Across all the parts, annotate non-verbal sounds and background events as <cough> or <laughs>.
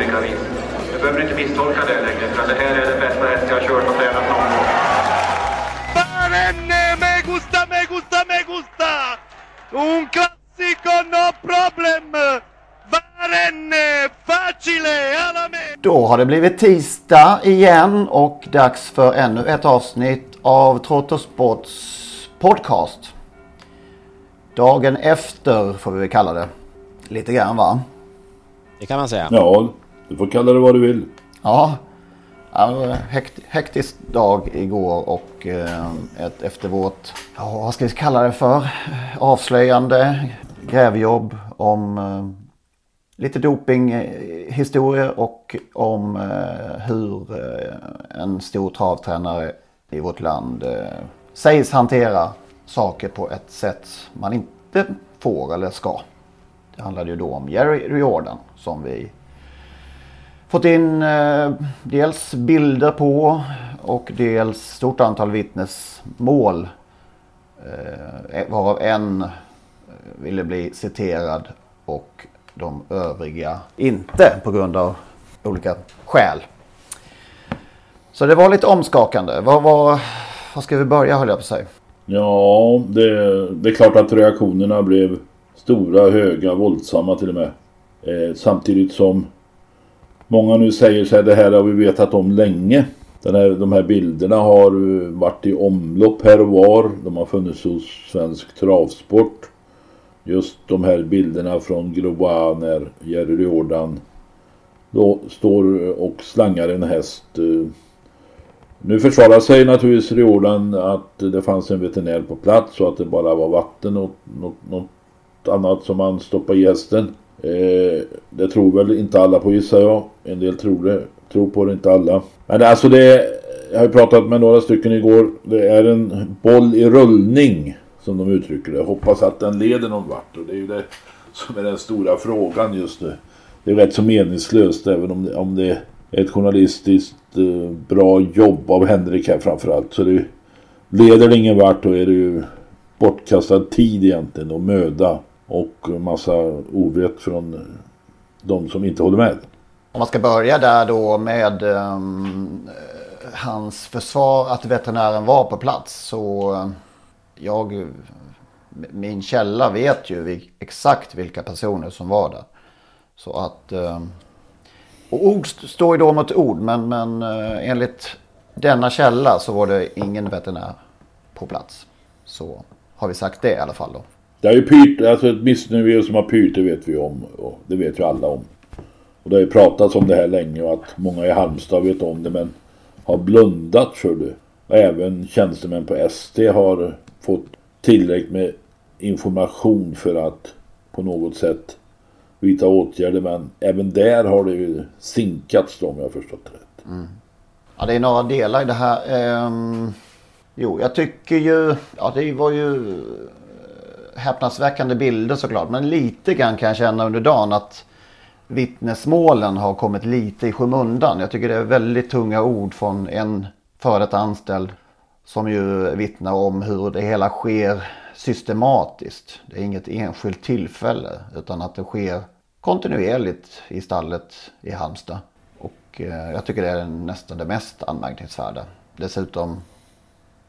olika vis. Du behöver inte misstolka det längre, för det här är den bästa häst jag har kört och tränat någon gång. Barenne, me gusta, me gusta, me gusta! Un classico, no problem! Barenne, facile, alla me! Då har det blivit tisdag igen och dags för ännu ett avsnitt av Trottosports podcast. Dagen efter får vi väl kalla det. Lite grann va? Det kan man säga. Ja, du får kalla det vad du vill. Ja. Ja, hekt, hektisk dag igår och eh, ett, efter vårt, ja, vad ska vi kalla det för, avslöjande grävjobb om eh, lite dopinghistorier och om eh, hur eh, en stor travtränare i vårt land eh, sägs hantera saker på ett sätt man inte får eller ska. Det handlade ju då om Jerry Riordan som vi fått in eh, dels bilder på och dels stort antal vittnesmål. Eh, e- varav en eh, ville bli citerad och de övriga inte på grund av olika skäl. Så det var lite omskakande. Vad, vad, vad ska vi börja höll jag på att säga? Ja, det, det är klart att reaktionerna blev stora, höga, våldsamma till och med. Eh, samtidigt som många nu säger sig det här har vi vetat om länge. Den här, de här bilderna har eh, varit i omlopp här och var. De har funnits hos Svensk Travsport. Just de här bilderna från Groa när Jerry Riordan då står eh, och slangar en häst. Eh. Nu försvarar sig naturligtvis Riordan att det fanns en veterinär på plats och att det bara var vatten och något, något annat som man stoppade i hästen. Eh, det tror väl inte alla på gissar jag. En del tror det. Tror på det, inte alla. Men alltså det... Jag har ju pratat med några stycken igår. Det är en boll i rullning. Som de uttrycker det. Hoppas att den leder någon vart. Och det är ju det som är den stora frågan just nu. Det är rätt så meningslöst även om det, om det är ett journalistiskt eh, bra jobb av Henrik här framförallt. Så det leder det ingen vart då är det ju bortkastad tid egentligen och möda och massa ovett från de som inte håller med. Om man ska börja där då med ehm, hans försvar att veterinären var på plats så eh, jag, min källa vet ju vil- exakt vilka personer som var där. Så att, ehm, och ord står ju då mot ord men, men eh, enligt denna källa så var det ingen veterinär på plats. Så har vi sagt det i alla fall då. Det är ju pyrt, alltså ett missnöje som har pyrt det vet vi om. Och det vet ju alla om. Och det har ju pratats om det här länge och att många i Halmstad vet om det men har blundat för det. Och även tjänstemän på ST har fått tillräckligt med information för att på något sätt vidta åtgärder men även där har det ju sinkats då, om jag har förstått det rätt. Mm. Ja, det är några delar i det här. Ehm, jo, jag tycker ju... Ja, det var ju häpnadsväckande bilder såklart. Men lite grann kan jag känna under dagen att vittnesmålen har kommit lite i skymundan. Jag tycker det är väldigt tunga ord från en före detta anställd som ju vittnar om hur det hela sker systematiskt. Det är inget enskilt tillfälle utan att det sker kontinuerligt i stallet i Halmstad. Och eh, jag tycker det är nästan det mest anmärkningsvärda. Dessutom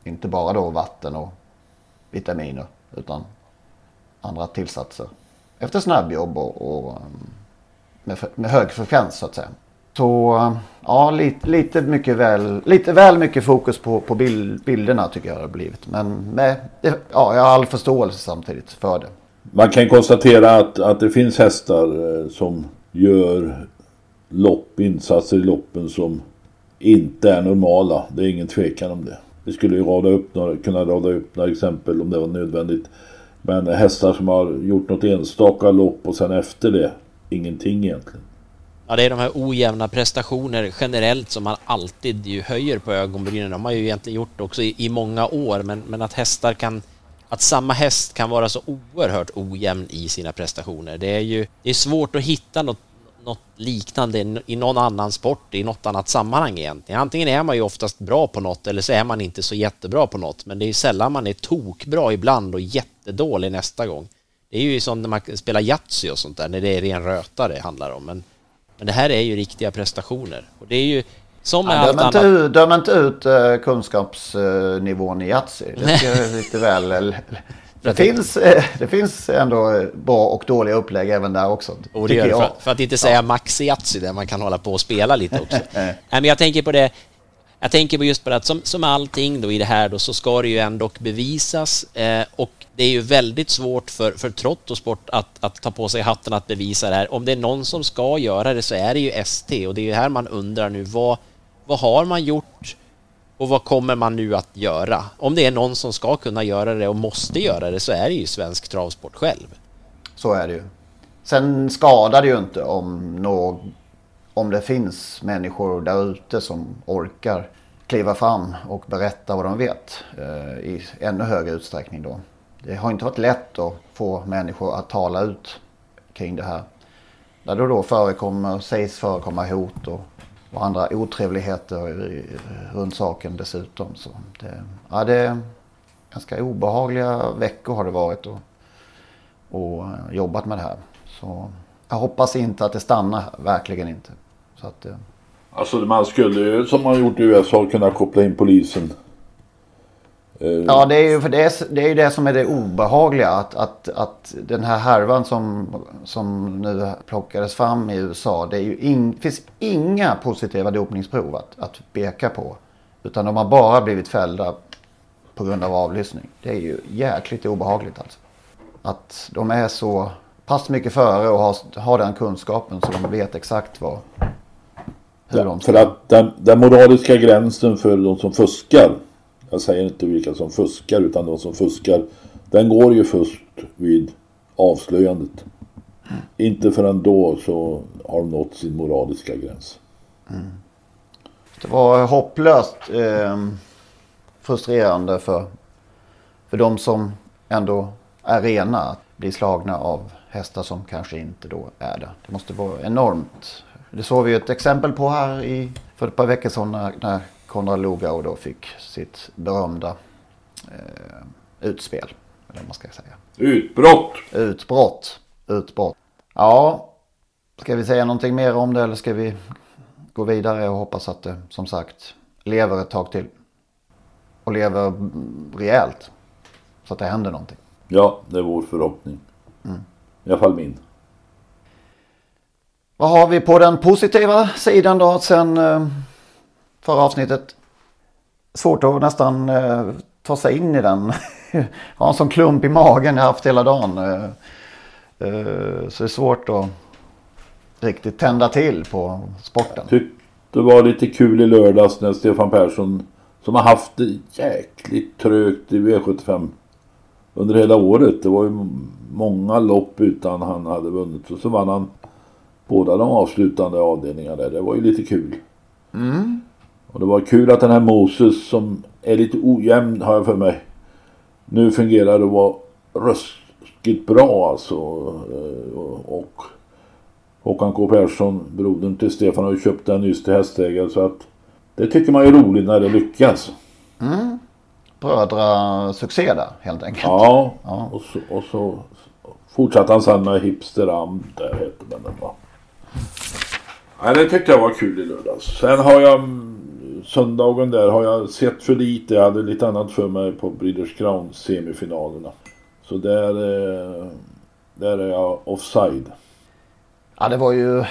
inte bara då vatten och vitaminer utan andra tillsatser efter snabbjobb och, och um, med, med hög frekvens så att säga. Så um, ja, lite, lite, mycket väl, lite väl mycket fokus på, på bild, bilderna tycker jag det har blivit. Men med, ja, jag har all förståelse samtidigt för det. Man kan konstatera att, att det finns hästar eh, som gör lopp, insatser i loppen som inte är normala. Det är ingen tvekan om det. Vi skulle ju rada upp några, kunna rada upp några exempel om det var nödvändigt. Men hästar som har gjort något enstaka lopp och sen efter det, ingenting egentligen. Ja, det är de här ojämna prestationer generellt som man alltid ju höjer på ögonbrynen. De har ju egentligen gjort också i, i många år, men, men att hästar kan att samma häst kan vara så oerhört ojämn i sina prestationer. Det är ju det är svårt att hitta något, något liknande i någon annan sport, i något annat sammanhang egentligen. Antingen är man ju oftast bra på något eller så är man inte så jättebra på något, men det är ju sällan man är tokbra ibland och jättedålig nästa gång. Det är ju som när man spelar Yatzy och sånt där, när det är ren röta det handlar om. Men, men det här är ju riktiga prestationer. Och det är ju som med ja, allt döm, inte annat. ut, döm inte ut uh, kunskapsnivån i Yatzy. Det ska <laughs> lite väl... Det finns, eh, det finns ändå bra och dåliga upplägg även där också. Och det gör det, för, för, att inte säga ja. Maxi Yatzy där man kan hålla på och spela lite också. <laughs> Nej, men jag tänker på det, jag tänker på just på det att som, som allting då i det här då så ska det ju ändå bevisas eh, och det är ju väldigt svårt för, för trottosport att, att ta på sig hatten att bevisa det här. Om det är någon som ska göra det så är det ju ST och det är ju här man undrar nu vad, vad har man gjort och vad kommer man nu att göra? Om det är någon som ska kunna göra det och måste göra det så är det ju svensk travsport själv. Så är det ju. Sen skadar det ju inte om, någ, om det finns människor där ute som orkar kliva fram och berätta vad de vet eh, i ännu högre utsträckning då. Det har inte varit lätt att få människor att tala ut kring det här. Där det då förekommer, sägs förekomma hot och, och andra otrevligheter runt saken dessutom. Så det, ja, det är ganska obehagliga veckor har det varit och, och jobbat med det här. Så jag hoppas inte att det stannar, verkligen inte. Så att, eh, Alltså man skulle ju som man gjort i USA kunna koppla in polisen ja, det är ju för det, det, är det som är det obehagliga. Att, att, att den här härvan som, som nu plockades fram i USA. Det är ju in, finns inga positiva dopningsprov att, att peka på. Utan de har bara blivit fällda på grund av avlyssning. Det är ju jäkligt obehagligt alltså. Att de är så pass mycket före och har, har den kunskapen så de vet exakt vad, hur ja, de ska. För att den, den moraliska gränsen för de som fuskar jag säger inte vilka som fuskar utan de som fuskar. Den går ju först vid avslöjandet. Mm. Inte förrän då så har de nått sin moraliska gräns. Mm. Det var hopplöst eh, frustrerande för, för de som ändå är rena att bli slagna av hästar som kanske inte då är det. Det måste vara enormt. Det såg vi ett exempel på här i, för ett par veckor sedan när, när Konrad Lugauer då fick sitt berömda eh, utspel. Eller man ska säga. Utbrott! Utbrott. Utbrott. Ja, ska vi säga någonting mer om det eller ska vi gå vidare och hoppas att det som sagt lever ett tag till. Och lever rejält. Så att det händer någonting. Ja, det är vår förhoppning. Mm. I alla fall min. Vad har vi på den positiva sidan då sen eh, förra avsnittet. Svårt att nästan eh, ta sig in i den. <laughs> har en sån klump i magen jag haft hela dagen. Eh, eh, så det är svårt att riktigt tända till på sporten. Tyckte det var lite kul i lördags när Stefan Persson som har haft det jäkligt trögt i V75 under hela året. Det var ju många lopp utan han hade vunnit. Och så vann han båda de avslutande avdelningarna där. Det var ju lite kul. Mm. Och det var kul att den här Moses som är lite ojämn har jag för mig. Nu fungerar och var ruskigt bra alltså. Eh, och Håkan K Persson, brodern till Stefan, har ju köpt den nyss till hästägare så att det tycker man är roligt när det lyckas. Mm. Brödrasuccé där helt enkelt. Ja, ja. Och, så, och så fortsatte han sen med Hipsteram, där heter den va. Nej, det tyckte jag var kul i lördags. Sen har jag söndagen där har jag sett för lite. Jag hade lite annat för mig på Breeders Crown semifinalerna. Så där eh, Där är jag offside. Ja, det var ju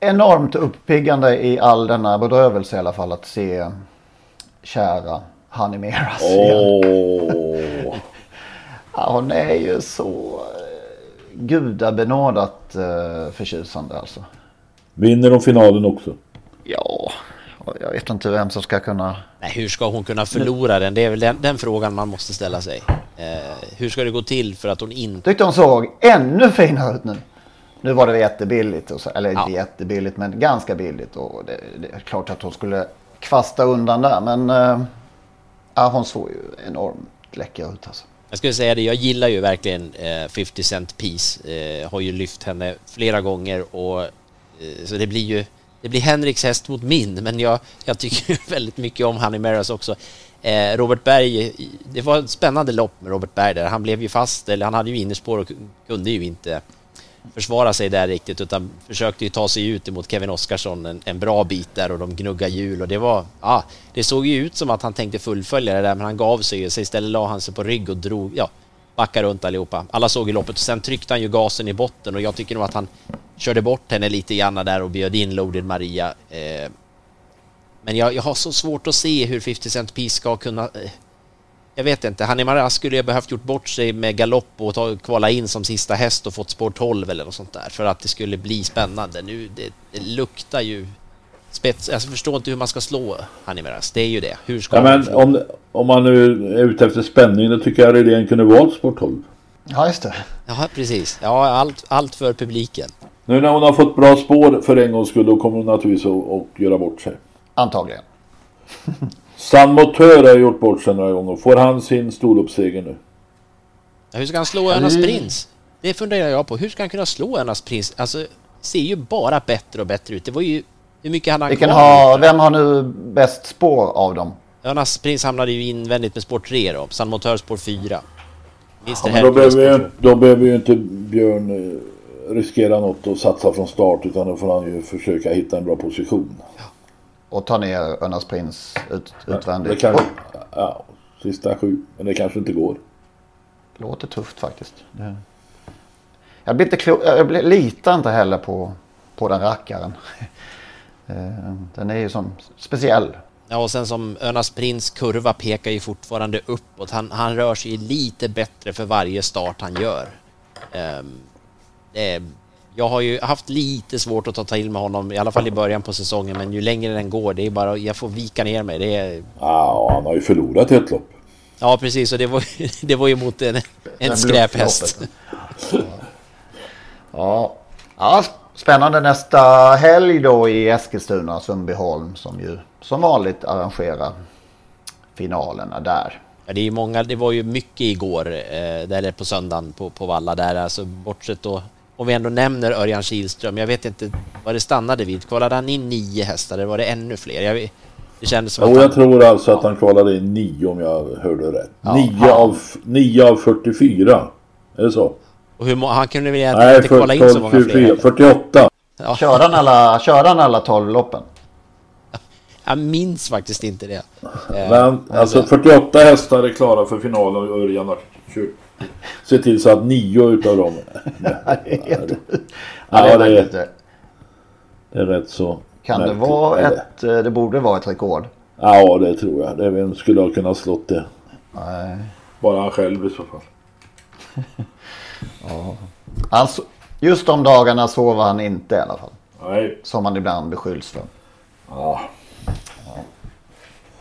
enormt uppiggande i all denna bedrövelse i alla fall att se kära Honey Meras Åh! <laughs> Ja, hon är ju så eh, gudabenådat eh, förtjusande alltså. Vinner de finalen också? Ja, jag vet inte vem som ska kunna... Nej, hur ska hon kunna förlora den? Det är väl den, den frågan man måste ställa sig. Eh, hur ska det gå till för att hon inte... Tyckte hon såg ännu finare ut nu. Nu var det jättebilligt, så, eller Ja. jättebilligt men ganska billigt. Och det, det är klart att hon skulle kvasta undan där men eh, hon såg ju enormt läcker ut alltså. Jag skulle säga det, jag gillar ju verkligen eh, 50 Cent Piece. Eh, har ju lyft henne flera gånger och eh, så det blir ju det blir Henriks häst mot min, men jag, jag tycker <laughs> väldigt mycket om Honey Meras också. Eh, Robert Berg, eh, det var ett spännande lopp med Robert Berg där. Han blev ju fast, eller han hade ju innerspår och kunde ju inte försvara sig där riktigt utan försökte ju ta sig ut emot Kevin Oskarsson en, en bra bit där och de gnuggade hjul och det var, ja, det såg ju ut som att han tänkte fullfölja det där men han gav sig ju, så istället la han sig på rygg och drog, ja, backade runt allihopa. Alla såg ju loppet och sen tryckte han ju gasen i botten och jag tycker nog att han körde bort henne lite grann där och bjöd in Loaded Maria. Eh, men jag, jag har så svårt att se hur 50 Cent Piece ska kunna eh, jag vet inte, Hanni Maras skulle ju behövt gjort bort sig med galopp och ta, kvala in som sista häst och fått spår 12 eller något sånt där för att det skulle bli spännande. Nu, det, det luktar ju spets. Jag förstår inte hur man ska slå Hanni Maras. Det är ju det. Hur ska Ja, man men om, om man nu är ute efter spänning då tycker jag Rydén kunde valt Sport 12. Ja just det. Ja, precis. Ja, allt, allt för publiken. Nu när hon har fått bra spår för en gångs skull då kommer hon naturligtvis att, göra bort sig. Antagligen. <laughs> San Motör har gjort bort sig några gånger. Får han sin storloppsseger nu? Ja, hur ska han slå Önas prins? Det funderar jag på. Hur ska han kunna slå Önas prins? Alltså, ser ju bara bättre och bättre ut. Det var ju... Hur mycket hade han Vilken kvar? har, vem har nu bäst spår av dem? Önas prins hamnade ju invändigt med spår 3 då. San Motör spår 4. Mr Ja, men då, behöver spår ju, då behöver ju inte Björn eh, riskera något och satsa från start utan då får han ju försöka hitta en bra position. Och ta ner Önas prins ut, Det utvändigt. kan, Oj, ja, sista sju, men det kanske inte går. låter tufft faktiskt. Det... Jag, blir inte klo... jag blir- litar inte heller på, på den rackaren. <laughs> Eh, Den är ju som speciell. Ja, och sen som Önas prins kurva pekar ju fortfarande uppåt. Han, han rör sig lite bättre för varje start han gör. Ehm, jag har ju haft lite svårt att ta till med honom, i alla fall i början på säsongen, men ju längre den går, det är bara, jag får vika ner mig. Det är, Ja, han har ju förlorat ett lopp. ja, precis, och det var, <laughs> det var ju mot en, en skräphäst. Ja. ja, spännande nästa helg då i Eskilstuna, Sundbyholm som ju som vanligt arrangerar finalerna där. Ja, det, är många, det var ju mycket igår, eh, där på söndagen på, på Valla där, alltså bortsett då, om vi ändå nämner Örjan Kihlström, jag vet inte vad det stannade vid. Kvalade han in nio hästar eller var det ännu fler? Jag, det kändes som Jo, att han, jag tror alltså att han kvalade in nio om jag hörde rätt. Ja. Nio, av, nio av 44. Är det så? Och hur, han kunde väl egentligen Nej, inte kvala in så 12, många fler. 24, heller. 48. Ja, Körde han alla, körde han alla 12 loppen? <laughs> jag minns faktiskt inte det. Eh, Men alltså 48 hästar är klara för finalen och Örjan har. Se till så att nio utav dem. <laughs> Ja, det Ja, det är- eh, Det är rätt så. Kan det vara ett, eh, det borde vara ett rekord. Ja, det tror jag. Det vem skulle ha kunnat slått det? Nej. Bara han själv i så fall. <laughs> Alltså, just de dagarna sover han inte i alla fall. Nej. Som han ibland beskylls för. Ja.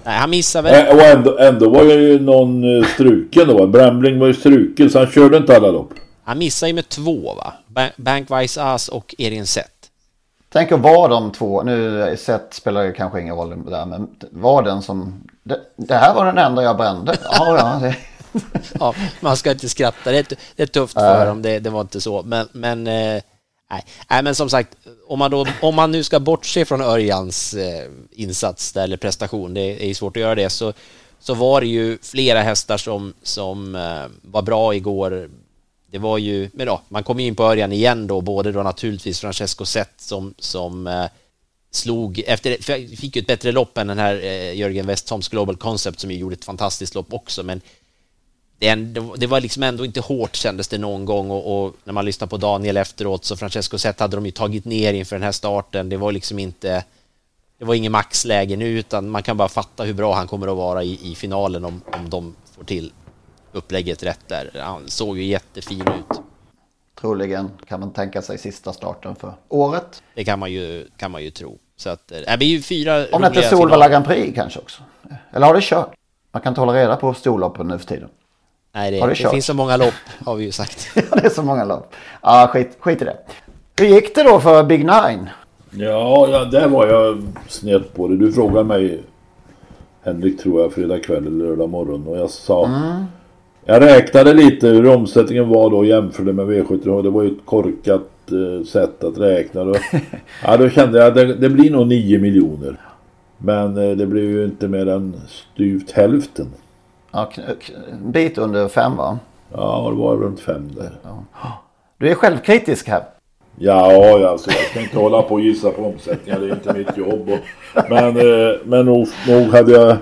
nej, han missade väl. Ä- Och ändå, ändå var ju någon eh, struken då. Brambling var ju struken så han körde inte alla lopp. Han missade ju med två va? Ba- Bankwise As och Erin Sett. Tänk att vara de två, nu sett spelar ju kanske ingen roll där, men var den som, det, det här var den enda jag brände. Ja, ja, det, Ja, man ska inte skratta. Det är, det är tufft för dem, det, det var inte så. Men, men, eh, nej. nej, men som sagt, om man, då, om man nu ska bortse från Örjans eh, insats där, eller prestation, det är svårt att göra det, så, så var det ju flera hästar som, som eh, var bra igår. Det var ju, men då, man kom in på Örjan igen då, både då naturligtvis Francesco Zet som, som slog, efter, fick ju ett bättre lopp än den här eh, Jörgen Westholms Global Concept som ju gjorde ett fantastiskt lopp också, men det, var liksom ändå inte hårt kändes det någon gång och, och när man lyssnar på Daniel efteråt så Francesco Zet hade de ju tagit ner inför den här starten. Det var liksom inte det var ingen maxläge nu utan man kan bara fatta hur bra han kommer att vara i, i finalen om, om de får till upplägget rätt där. Han såg ju jättefin ut. Troligen kan man tänka sig sista starten för året. Det kan man ju, kan man ju tro. Så att, äh, det blir ju fyra Om det inte är Solvalla Grand Prix kanske också. Eller har det kört? Man kan inte hålla reda på storloppen nu för tiden. Nej, det, det, det finns så många lopp har vi ju sagt. <laughs> ja, det är så många lopp. Ja, skit, skit i det. Hur gick det då för Big Nine? Ja, ja, där var jag snett på det. Du frågade mig, Henrik tror jag, fredag kväll eller lördag morgon. Och jag sa... Mm. Jag räknade lite hur omsättningen var då jämfört med V70. Det var ju ett korkat eh, sätt att räkna. Då, <laughs> ja, då kände jag att det, det blir nog 9 miljoner. Men eh, det blev ju inte mer än styvt hälften. Ja, en bit under fem va? Ja, det var runt fem där. Ja. Du är självkritisk här. Ja, alltså jag ska inte hålla på och gissa på omsättningar. Det är inte mitt jobb. Och, men eh, men nog, nog hade jag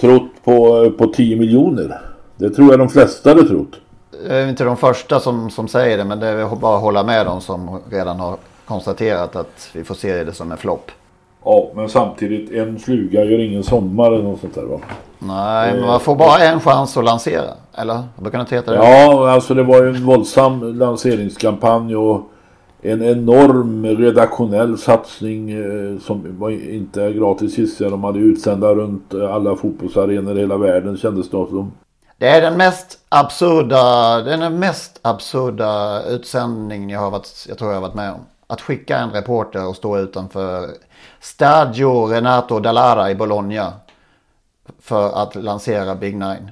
trott på, på 10 miljoner. Det tror jag de flesta hade trott. Det är inte de första som, som säger det. Men det är bara att hålla med dem som redan har konstaterat att vi får se det som en flopp. Ja, men samtidigt en fluga gör ingen sommar eller något sånt där va? Nej, men man får bara en chans att lansera. Eller? Vad kan det heta det? Ja, alltså det var ju en våldsam lanseringskampanj och en enorm redaktionell satsning eh, som var inte är gratis gissar jag. De hade utsända runt alla fotbollsarenor i hela världen kändes det som. Det är den mest absurda, den mest absurda utsändningen jag har varit, jag tror jag har varit med om. Att skicka en reporter och stå utanför Stadio Renato Dallara i Bologna. För att lansera Big Nine.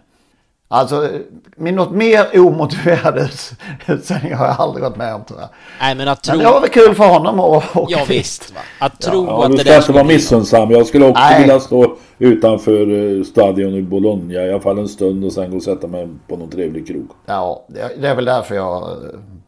Alltså, med något mer omotiverad utsändning har jag aldrig varit med om tror jag. Nej, men, att tro... men det var väl kul för honom att åka Ja visst. Va? Att tro ja, att det där... Du ska inte vara missunnsam. Jag skulle också Nej. vilja stå utanför eh, stadion i Bologna i alla fall en stund och sen gå och sätta mig på någon trevlig krog. Ja, det är väl därför jag eh,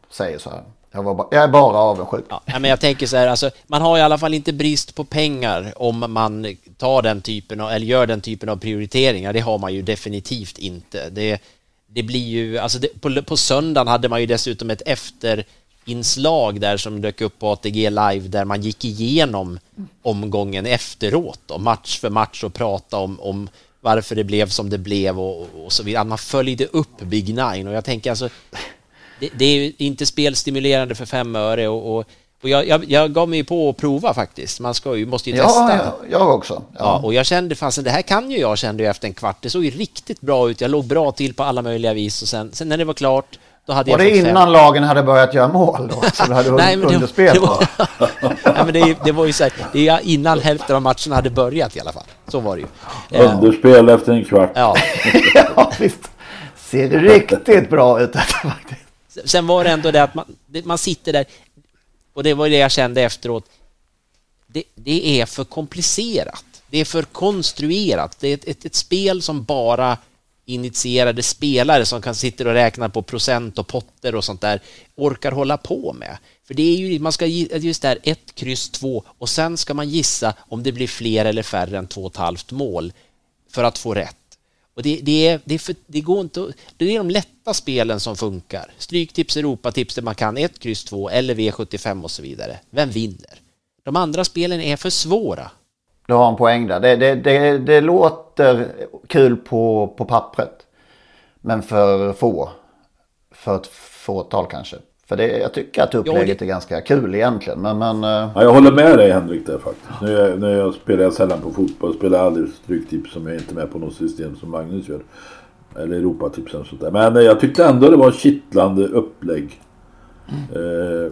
säger så här. Jag, bara, jag, är bara avundsjuk. Ja, men jag tänker så här, alltså, man har i alla fall inte brist på pengar om man tar den typen av, eller gör den typen av prioriteringar. Det har man ju definitivt inte. Det, det blir ju, alltså det, på, på söndagen hade man ju dessutom ett efterinslag där som dök upp på ATG live där man gick igenom omgången efteråt då, match för match och prata om, om varför det blev som det blev och, och så vidare. Man följde upp Big Nine och jag tänker alltså det, det är inte spelstimulerande för fem öre och, och, och jag, jag, jag, gav mig på att prova faktiskt. Man ska ju, måste ju testa. Ja, jag också. Ja. ja. och jag kände fasen, det här kan ju jag kände ju efter en kvart. Det såg ju riktigt bra ut. Jag låg bra till på alla möjliga vis och sen, sen när det var klart då hade var jag det innan fem. lagen hade börjat göra mål då? <laughs> Så du hade Nej, men underspel <laughs> det, var, Nej, men det, det var ju så här, det är innan hälften av matcherna hade börjat i alla fall. Så var det ju. Underspel efter en kvart. Ja, <laughs> ja visst. Ser riktigt bra ut detta faktiskt. Sen var det ändå det att man, man sitter där, och det var det jag kände efteråt, det, det är för komplicerat. Det är för konstruerat. Det är ett, ett, ett, spel som bara initierade spelare som kan sitta och räkna på procent och potter och sånt där orkar hålla på med. För det är ju, man ska just där ett kryss två och sen ska man gissa om det blir fler eller färre än två och ett halvt mål för att få rätt. Och det, det, är, det, är för, det går inte Det är de lätta spelen som funkar. Stryktips, Europatips där man kan 1, kryss 2 eller V75 och så vidare. Vem vinner? De andra spelen är för svåra. Du har en poäng där. Det, det, det, det låter kul på, på pappret. Men för få. För ett fåtal kanske. För det, jag tycker att upplägget det... är ganska kul egentligen. Men, men, eh, ja, jag håller med dig Henrik där faktiskt. Nu, jag, nu jag spelar jag sällan på fotboll. Spelar aldrig stryktips som jag inte är med på något system som Magnus gör. Eller Europatips eller sånt där. Men eh, jag tyckte ändå det var kittlande upplägg. Mm. Eh,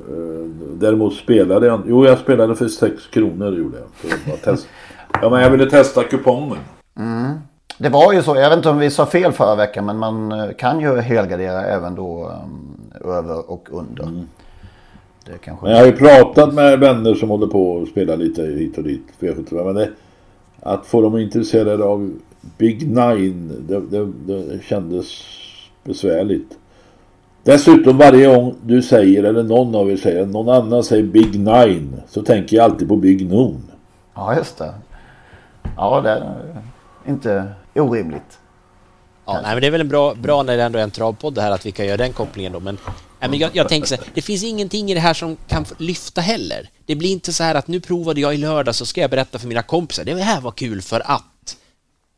däremot spelade jag... Jo, jag spelade för 6 kronor gjorde jag. För att testa. <laughs> Ja, men jag ville testa kupongen. Mm. Det var ju så, jag vet inte om vi sa fel förra veckan, men man kan ju helgardera även då um, över och under. Mm. Kanske... Jag har ju pratat med vänner som håller på och spelar lite hit och dit. Men det, att få dem intresserade av Big Nine, det, det, det kändes besvärligt. Dessutom varje gång du säger, eller någon av er säger, någon annan säger Big Nine, så tänker jag alltid på Big Noon. Ja, just det. Ja, det är inte orimligt. Ja, nej, men det är väl en bra, bra när det ändå är en travpodd det här att vi kan göra den kopplingen då. Men, nej, men jag, jag tänker så här, det finns ingenting i det här som kan lyfta heller. Det blir inte så här att nu provade jag i lördag så ska jag berätta för mina kompisar. Det här var kul för att.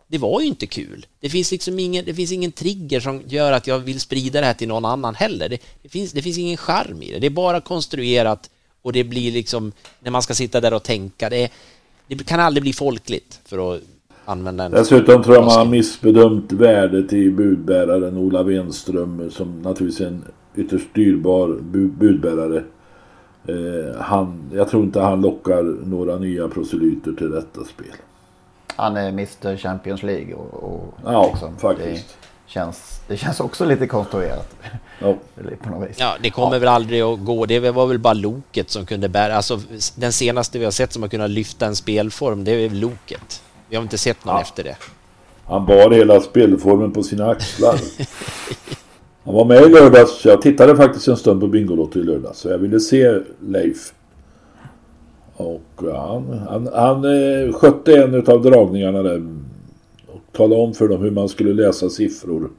Det var ju inte kul. Det finns liksom ingen, det finns ingen trigger som gör att jag vill sprida det här till någon annan heller. Det, det finns, det finns ingen charm i det. Det är bara konstruerat och det blir liksom när man ska sitta där och tänka. Det, det kan aldrig bli folkligt för att använda en... Dessutom tror jag man har missbedömt värdet i budbäraren Ola Wenström som naturligtvis är en ytterst dyrbar bu budbärare. Eh, han, jag tror inte han lockar några nya proselyter till detta spel. Han är Mr Champions League och, och ja, liksom, faktiskt. Det känns, det känns också lite konstruerat. Ja. på något vis. Ja, det kommer ja. väl aldrig att gå. Det var väl bara Loket som kunde bära. Alltså den senaste vi har sett som har kunnat lyfta en spelform, det är Loket. Vi har inte sett någon ja. efter det. Han bar hela spelformen på sina axlar. <laughs> Han var med i lördags. Jag tittade faktiskt en stund på Bingolotto i lördags. Så jag ville se Leif. Och han, han, han eh, skötte en av dragningarna där. Och talade om för dem hur man skulle läsa siffror.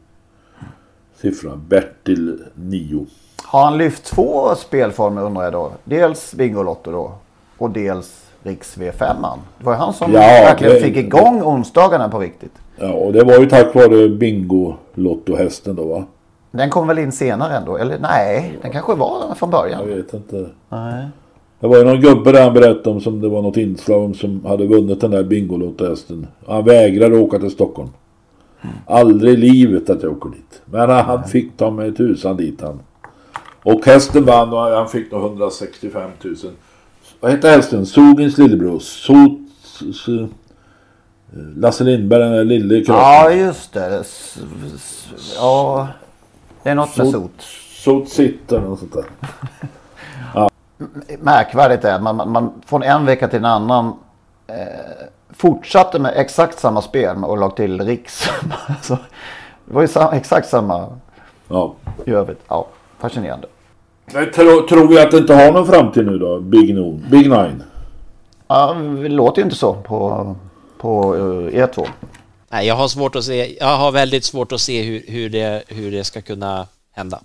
Siffran Bertil 9. Har han lyft två spelformer undrar jag då? Dels Bingolotto då. Och dels Riks V5. Det var han som ja, verkligen det, fick igång onsdagarna på riktigt. Ja, och det var ju tack vare Bingolotto-hästen då va? Den kom väl in senare ändå? Eller nej, den kanske var den från början. Jag vet inte. Nej. Det var ju någon gubbe där han berättade om som det var något inslag om som hade vunnit den där Bingolotto-hästen. Han vägrade åka till Stockholm. Mm. Aldrig i livet att jag åker dit. Men han Nej. fick ta mig tusan dit han. Och hästen vann och han fick nog 165 000. Vad hette hästen? Sogins lillebror. So, so, Lasse Lindberg, den där lille kroppen. Ja, just det. Ja, det är något med sot. Sot sitter och sånt där. <laughs> ja. Märkvärdigt är man, man, man från en vecka till en annan eh, fortsatte med exakt samma spel och lag till Riks. <laughs> alltså, det var ju sam, exakt samma ja. i övrigt. Ja, fascinerande. Men tro, tror vi att det inte har någon framtid nu då? Big, no, Big Nine? Ja, det låter ju inte så på, på uh, er två. Nej, jag har svårt att se. Jag har väldigt svårt att se hur, hur, det, hur det ska kunna hända.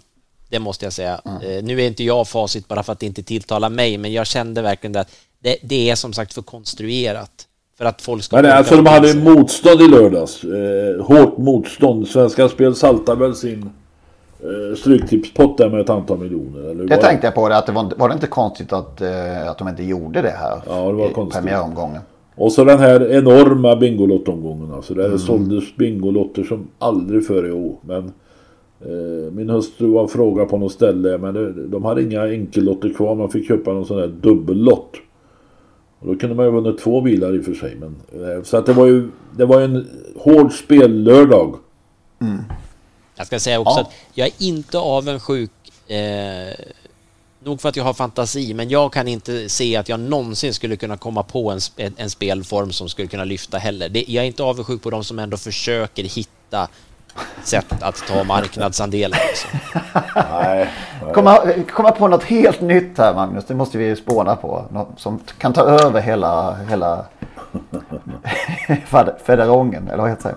Det måste jag säga. Mm. Eh, nu är inte jag facit bara för att det inte tilltalar mig, men jag kände verkligen att det, det är som sagt för konstruerat. För att folk ska... Men alltså de hade motstånd i lördags. Eh, hårt motstånd. Svenska Spel saltade väl sin eh, stryktipspott där med ett antal miljoner. Eller det tänkte jag på det, att det var, var det inte konstigt att, eh, att de inte gjorde det här? Ja, det var konstigt. Premiäromgången. Och så den här enorma Bingolottomgången. Alltså där mm. det såldes Bingolotter som aldrig förr i år. Men eh, min hustru var fråga på något ställe. Men det, de hade inga enkellotter kvar. Man fick köpa någon sån här dubbellott. Och då kunde man ju vunnit två bilar i och för sig. Men, eh, så att det var ju det var en hård spellördag. Mm. Jag ska säga också ja. att jag är inte avundsjuk eh, nog för att jag har fantasi, men jag kan inte se att jag någonsin skulle kunna komma på en, en spelform som skulle kunna lyfta heller. Det, jag är inte avundsjuk på de som ändå försöker hitta sätt att ta marknadsandelar. Alltså. Nej, Komma, komma på något helt nytt här Magnus, det måste vi spåna på. Något som kan ta över hela, hela <laughs> federongen, eller vad heter det?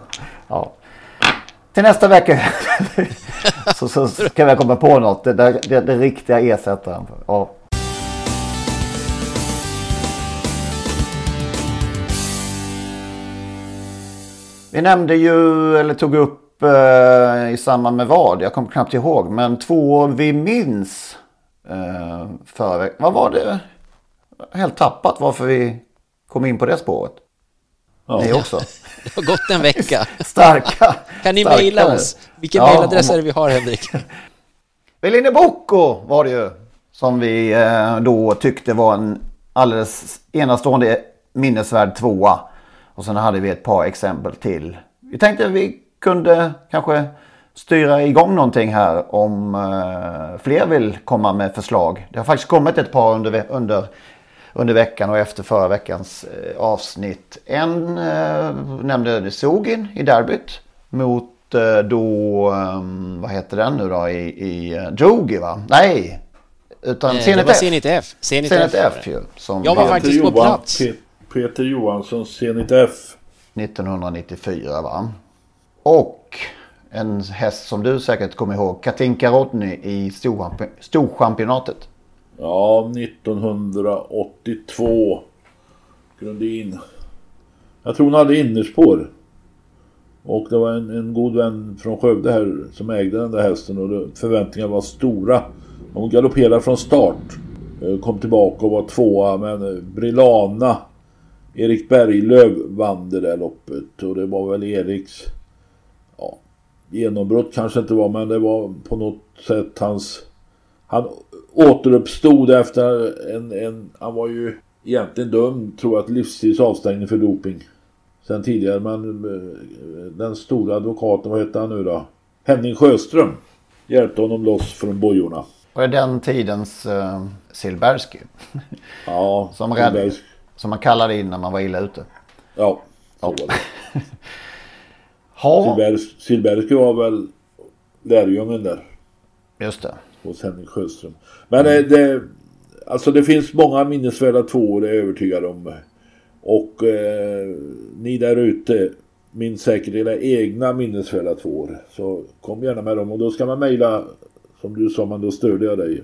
Ja. Till nästa vecka <laughs> så, så ska vi komma på något. Det, det, det, det riktiga ersättaren. Ja. Vi nämnde ju, eller tog upp eh, i samband med vad, jag kommer knappt ihåg, men två vi minns eh, förra Vad var det? Helt tappat varför vi kom in på det spåret. Ja. Ni också. <laughs> Det har gått en vecka. Starka. Kan ni mejla oss? Vilken ja, mejladress är det vi har Henrik? <laughs> Veline Bocco var det ju. Som vi eh, då tyckte var en alldeles enastående minnesvärd tvåa. Och sen hade vi ett par exempel till. Vi tänkte att vi kunde kanske styra igång någonting här om eh, fler vill komma med förslag. Det har faktiskt kommit ett par under, under under veckan och efter förra veckans eh, avsnitt. En eh, nämnde Sogin i derbyt mot eh, då, um, vad heter den nu då, i, i uh, Jogi va? Nej, utan eh, Zenit F. Zenit F. Zenit, Zenit F, F ju. Som jag var Peter faktiskt på plats. Peter Johansson, Zenit F. 1994 va? Och En häst som du säkert kommer ihåg. Katinka Rodney i Storchampi- Storchampionatet. Ja, 1982. Grundin. Jag tror hon hade innerspår. Och det var en, en god vän från Skövde här som ägde den där hästen och det, förväntningarna var stora. Hon galopperade från start. Eh, kom tillbaka och var tvåa men eh, Brilana Erik Berglöf vann det där loppet och det var väl Eriks ja, genombrott kanske inte var men det var på något sätt hans han återuppstod efter en, en han var ju egentligen dömd tror jag till livstids avstängning för doping sen tidigare men eh, den stora advokaten vad heter han nu då Henning Sjöström hjälpte honom loss från bojorna Och det är den tidens uh, Silbersky. ja <laughs> Som, rädd, som man kallade in när man var illa ute. ja så Ja. var det. <laughs> Ha, Silbersky var väl lärjungen där just det hos Henning Sjöström. Men det, det, alltså det finns många minnesvärda tvåor det är jag övertygad om. Och eh, ni där ute minns säkert era egna minnesvärda tvåor. Så kom gärna med dem och då ska man mejla som du sa men då stödjer jag dig.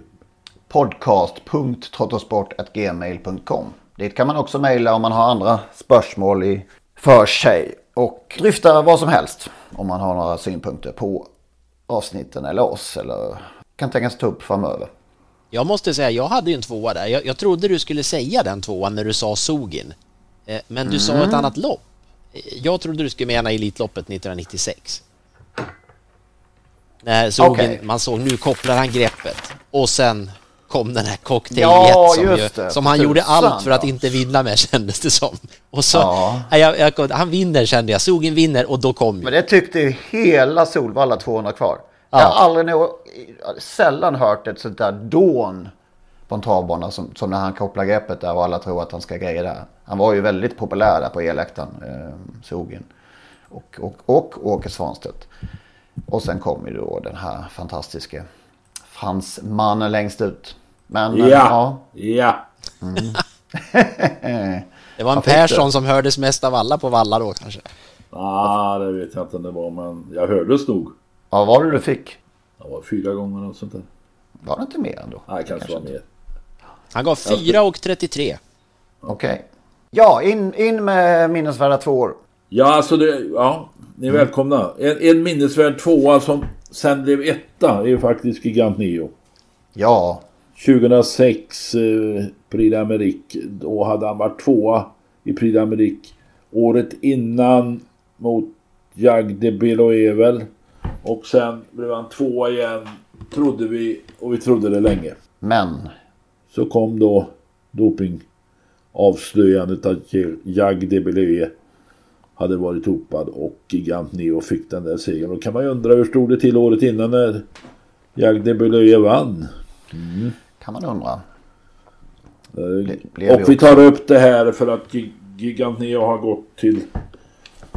podcast.trottosport.gmail.com Dit kan man också mejla om man har andra spörsmål i för sig. Och dryfta vad som helst om man har några synpunkter på avsnitten eller oss eller kan tänkas ta upp framöver. Jag måste säga, jag hade ju en tvåa där. Jag, jag trodde du skulle säga den tvåan när du sa Sogin. Eh, Men du sa ett annat lopp. Eh, Jag trodde du skulle mena Elitloppet 1996. När Sogin, Okej. man såg nu kopplar han greppet och sen kom den här cocktail Ja, som, ju, det. som han gjorde allt för att inte vinna med <laughs> kändes det som. Och så, Ja. Jag, jag, han vinner kände jag, Sogin vinner och då kom. Men det tyckte ju hela Solvalla 200 kvar. Ja. Jag har aldrig nå, sällan hört ett sånt där dån på en travbana som, som när han kopplar greppet där och alla tror att han ska greja där. Han var ju väldigt populär där på eläktaren, eh, Sogin. Och, och, och Åke Svanstedt. Och sen kom ju då den här fantastiska fransmannen längst ut. Men eh, Ja, ja. <laughs> Det var en Persson det. som hördes mest av alla på Valla då kanske. Ah, det vet jag inte om det var men jag hördes nog. Ja, vad var det du fick? Det var fyra gånger och sånt där. Var det inte mer ändå? Nej, kanske, var mer. Han gav 4 och 33. Okej. Ja, in, in med minnesvärda två år. Ja, alltså det, ja, ni är välkomna. En, en minnesvärd tvåa som sen blev etta är ju faktiskt Gigant Neo. Ja, 2006 eh, Prix d'Amérique. Då hade han varit tvåa i Prix d'Amérique. Året innan mot Jag de Beloevel. Och sen blev han tvåa igen. Trodde vi. Och vi trodde det länge. men Så kom då dopingavslöjandet att Jag de Beloevel hade varit dopad och Gigant Neo fick den där segern. Då kan man ju undra hur stod det till året innan när Jag de Beloevel vann. kan man undra. Eh, blev och vi tar upp det här för att Gi- Gigant Neo har gått till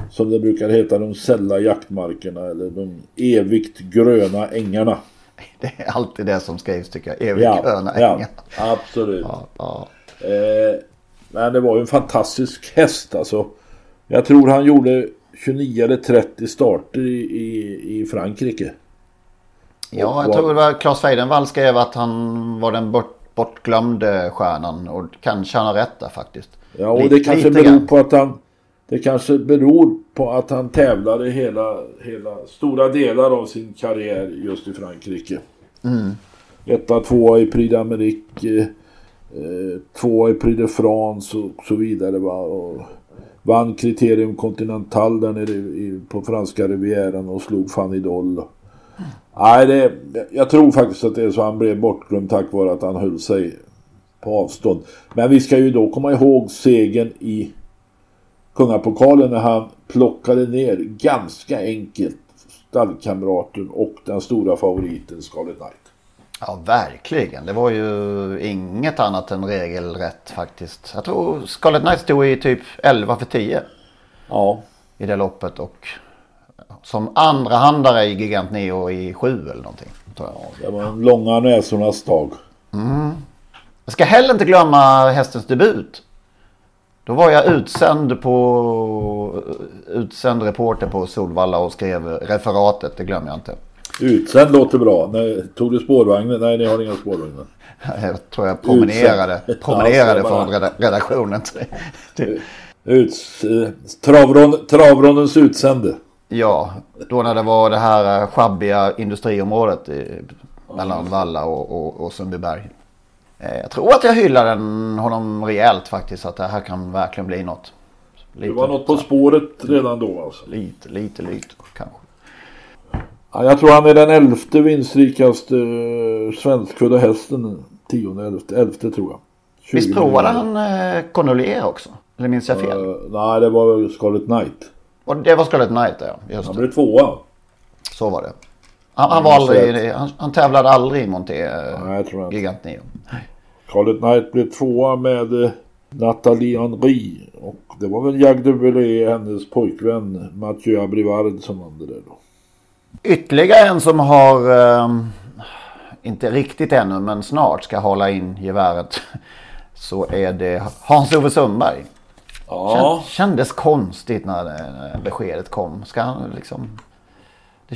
som det brukar heta de sälla jaktmarkerna eller de evigt gröna ängarna. <laughs> Det är alltid det som skrivs tycker jag. Evigt gröna ja, ängar. absolut. Ja, ja. Eh, men det var ju en fantastisk häst alltså. Jag tror han gjorde 29 eller 30 starter i, i, i Frankrike. ja, jag tror det var Claes Feidenvall skrev att han var den bort, bortglömde stjärnan. Och kanske han har rätt där faktiskt. Ja, och Lite- det kanske beror på att han det kanske beror på att han tävlade hela, hela stora delar av sin karriär just i Frankrike. Mm. Etta, tvåa i Prix d'Amérique, eh, tvåa i Prix de France och så vidare. Va? Och vann Criterium Continental där nere i, i, på franska rivieran och slog Fanny Doll. Nej, det, jag tror faktiskt att det är så han blev bortglömd tack vare att han höll sig på avstånd. Men vi ska ju då komma ihåg segern i Kungapokalen när han plockade ner ganska enkelt stallkamraten och den stora favoriten Scarlet Knight. Ja, verkligen. Det var ju inget annat än regelrätt faktiskt. Jag tror Scarlet Knight stod i typ 11 för 10 Ja, i det loppet. Och som andra handare i Gigant Neo i 7 eller någonting. Jag. det var en långa näsornas dag. Jag ska heller inte glömma hästens debut. Då var jag utsänd på utsänd reporter på Solvalla och skrev referatet. Det glömmer jag inte. Utsänd låter bra. Nej, tog du spårvagnen? Nej, ni har inga spårvagnar. <laughs> Jag tror jag promenerade, promenerade ja, från redaktionen. Till, Uts, eh, travrond, travrondens utsände. Ja, då när det var det här eh, schabbiga industriområdet i, mellan Valla och, och, och Sundbyberg. Eh, jag tror att jag hyllade honom rejält faktiskt. Att det här kan verkligen bli något. Lite, det var något på spåret redan då alltså? Lite, lite, lite kanske. Ja, jag tror han är den elfte vinstrikaste eh, svenskfödda hästen. Tionde, elfte, elfte tror jag. Visst provade han eh, Cornelier också? Eller minns jag fel? Uh, nej, det var Scarlet Knight. Och det var Scarlet Knight ja. Just han blev tvåa. Så var det. Han, han var aldrig, han, han tävlade aldrig i Monté inte. Gigant Neo. Scarlet Knight blev tvåa med eh, Nathalie Henry. Och det var väl Jacques Dubelé, hennes pojkvän Mathieu Abrivard som vann det där då. Ytterligare en som har, eh, inte riktigt ännu, men snart ska hålla in geväret. <laughs> Så är det Hans-Ove Sundberg. Ja. Kändes konstigt när beskedet kom. Ska han liksom...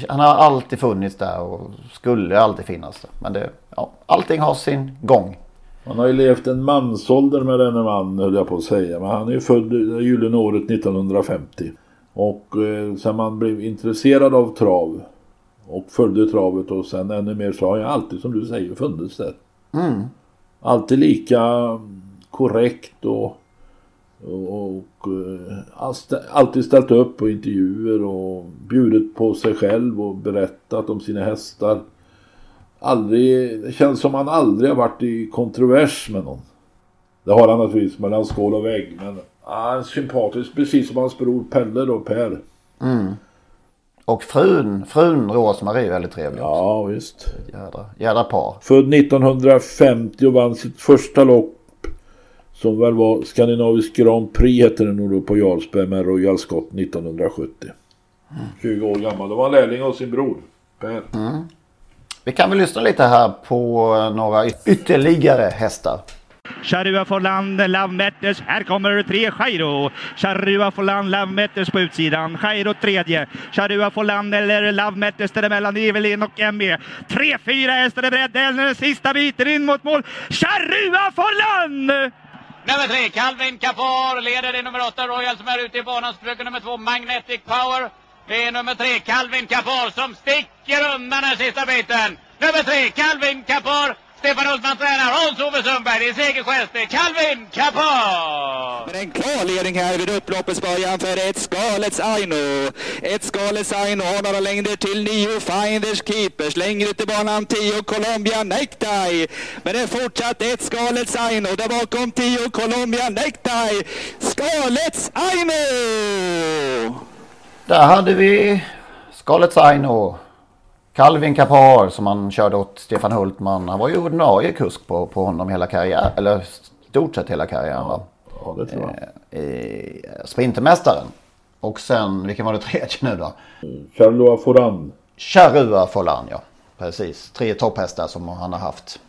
Han har alltid funnits där och skulle alltid finnas där. Men det, ja, allting har sin gång. Han har ju levt en mansålder med denne man höll jag på att säga. Men han är ju född gyllene året 1950. Och eh, sen man blev intresserad av trav och följde travet och sen ännu mer så har jag alltid som du säger funnits där. Mm. Alltid lika korrekt och, och, och uh, alltid ställt upp på intervjuer och bjudit på sig själv och berättat om sina hästar. Aldrig, det känns som han aldrig har varit i kontrovers med någon. Det har han naturligtvis mellan skål och vägg men han är sympatisk precis som hans bror Pelle då, Per. Mm. Och frun, frun Rosmarie är väldigt trevlig också. Ja visst. Jädra, jädra par. Född 1950 och vann sitt första lopp som väl var Skandinavisk Grand Prix hette det nog då på Jarlsberg med Royal Scott 1970. Mm. 20 år gammal. Då var han lärling av sin bror Per. Mm. Vi kan väl lyssna lite här på några ytterligare hästar. Charua Forland, Love Matters. Här kommer tre Jairo. Charua Forland, Love Matters på utsidan. Jairo tredje. Charua Forland eller Love Matters däremellan. Evelin och Emmy. Tre, fyra hästar är beredda. Den sista biten in mot mål. Charua Forland! Nummer tre, Calvin Kapar leder i nummer åtta, Royal som är ute i banan. Försöker nummer två, Magnetic Power. Det är nummer tre, Calvin Kapar som sticker undan den sista biten. Nummer tre, Calvin Kapar Stefan Hultman tränar, Hans-Ove Sundberg, det är segergest, det är Calvin Kapar! Men en klar ledning här vid upploppets början för ett Skalets Aino. Ett Skalets Aino har några längder till nio Finders Keepers. Längre ut i banan tio Colombia Necktie. Men det är fortsatt ett Skalets Aino. Där bakom tio Colombia Necktie. Skalets Aino! Där hade vi Skalets Aino. Calvin Kapar som han körde åt Stefan Hultman. Han var ju ordinarie kusk på, på honom hela karriären. Eller stort sett hela karriären va? Ja, det tror jag. Eh, sprintermästaren. Och sen, vilken var det tredje nu då? Charua Foran. Charua Foran ja. Precis. Tre topphästar som han har haft.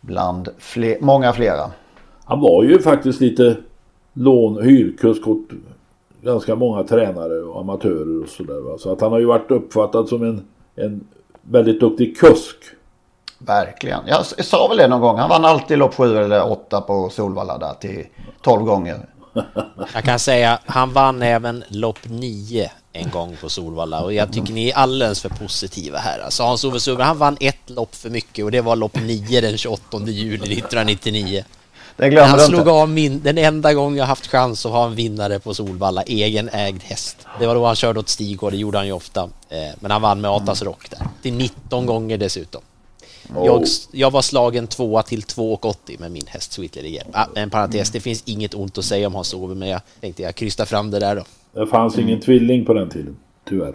Bland fler, många flera. Han var ju faktiskt lite lån hyrkusk åt ganska många tränare och amatörer och sådär. Så att han har ju varit uppfattad som en, en väldigt duktig kusk. Verkligen. Jag sa väl det någon gång. Han vann alltid lopp sju eller åtta på Solvalla där till tolv gånger. <laughs> Jag kan säga han vann även lopp nio en gång på Solvalla och jag tycker ni är alldeles för positiva här. Alltså Hans-Ove Sundberg, han vann ett lopp för mycket och det var lopp nio den 28 juli <laughs> 1999. Den glömmer han slog inte. av min, den enda gången jag haft chans att ha en vinnare på Solvalla, egen ägd häst. Det var då han körde åt Stig och det gjorde han ju ofta. Eh, men han vann med Atas Rock där, till 19 gånger dessutom. Oh. Jag, jag, var slagen tvåa till 2,80 med min häst Sweet Lady ah, En parentes, det finns inget ont att säga om Hans Ove, men jag tänkte jag krystar fram det där då. Det fanns mm. ingen tvilling på den tiden, tyvärr.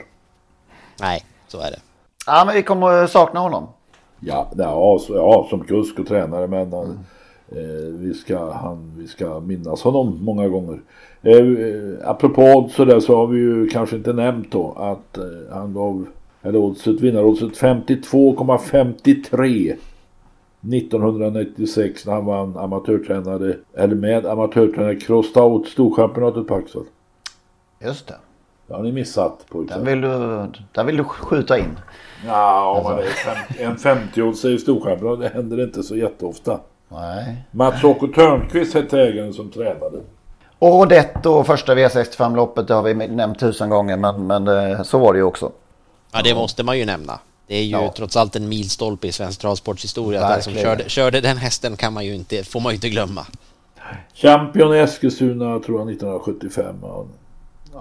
Nej, så är det. Ja, men vi kommer sakna honom. Ja, ja, ja som kusk och tränare, men mm. Eh, vi, ska, han, vi ska minnas honom många gånger. Eh, apropå sådär så har vi ju kanske inte nämnt då att eh, han gav eller oddset, vinnaroddset 52,53 1996 när han vann amatörtränare, eller med amatörtränare Cross Stout Storchampionatet på Axel. Just det. Det har ni missat pojkar. Den vill du, där vill du skjuta in. Ja, Alltså. en 50 i Storchampionat, det händer inte så jätteofta. Nej. Mats-Åke Törnqvist hette ägaren som tränade. Och Rodetto, första V65-loppet, det har vi nämnt tusen gånger, men, men eh, så var det ju också. Ja, det måste man ju nämna. Det är ju Ja. trots allt en milstolpe i svensk travsportshistoria. Den som körde, körde den hästen kan man ju inte, får man ju inte glömma. Champion i Eskilstuna tror jag 1975. Ja.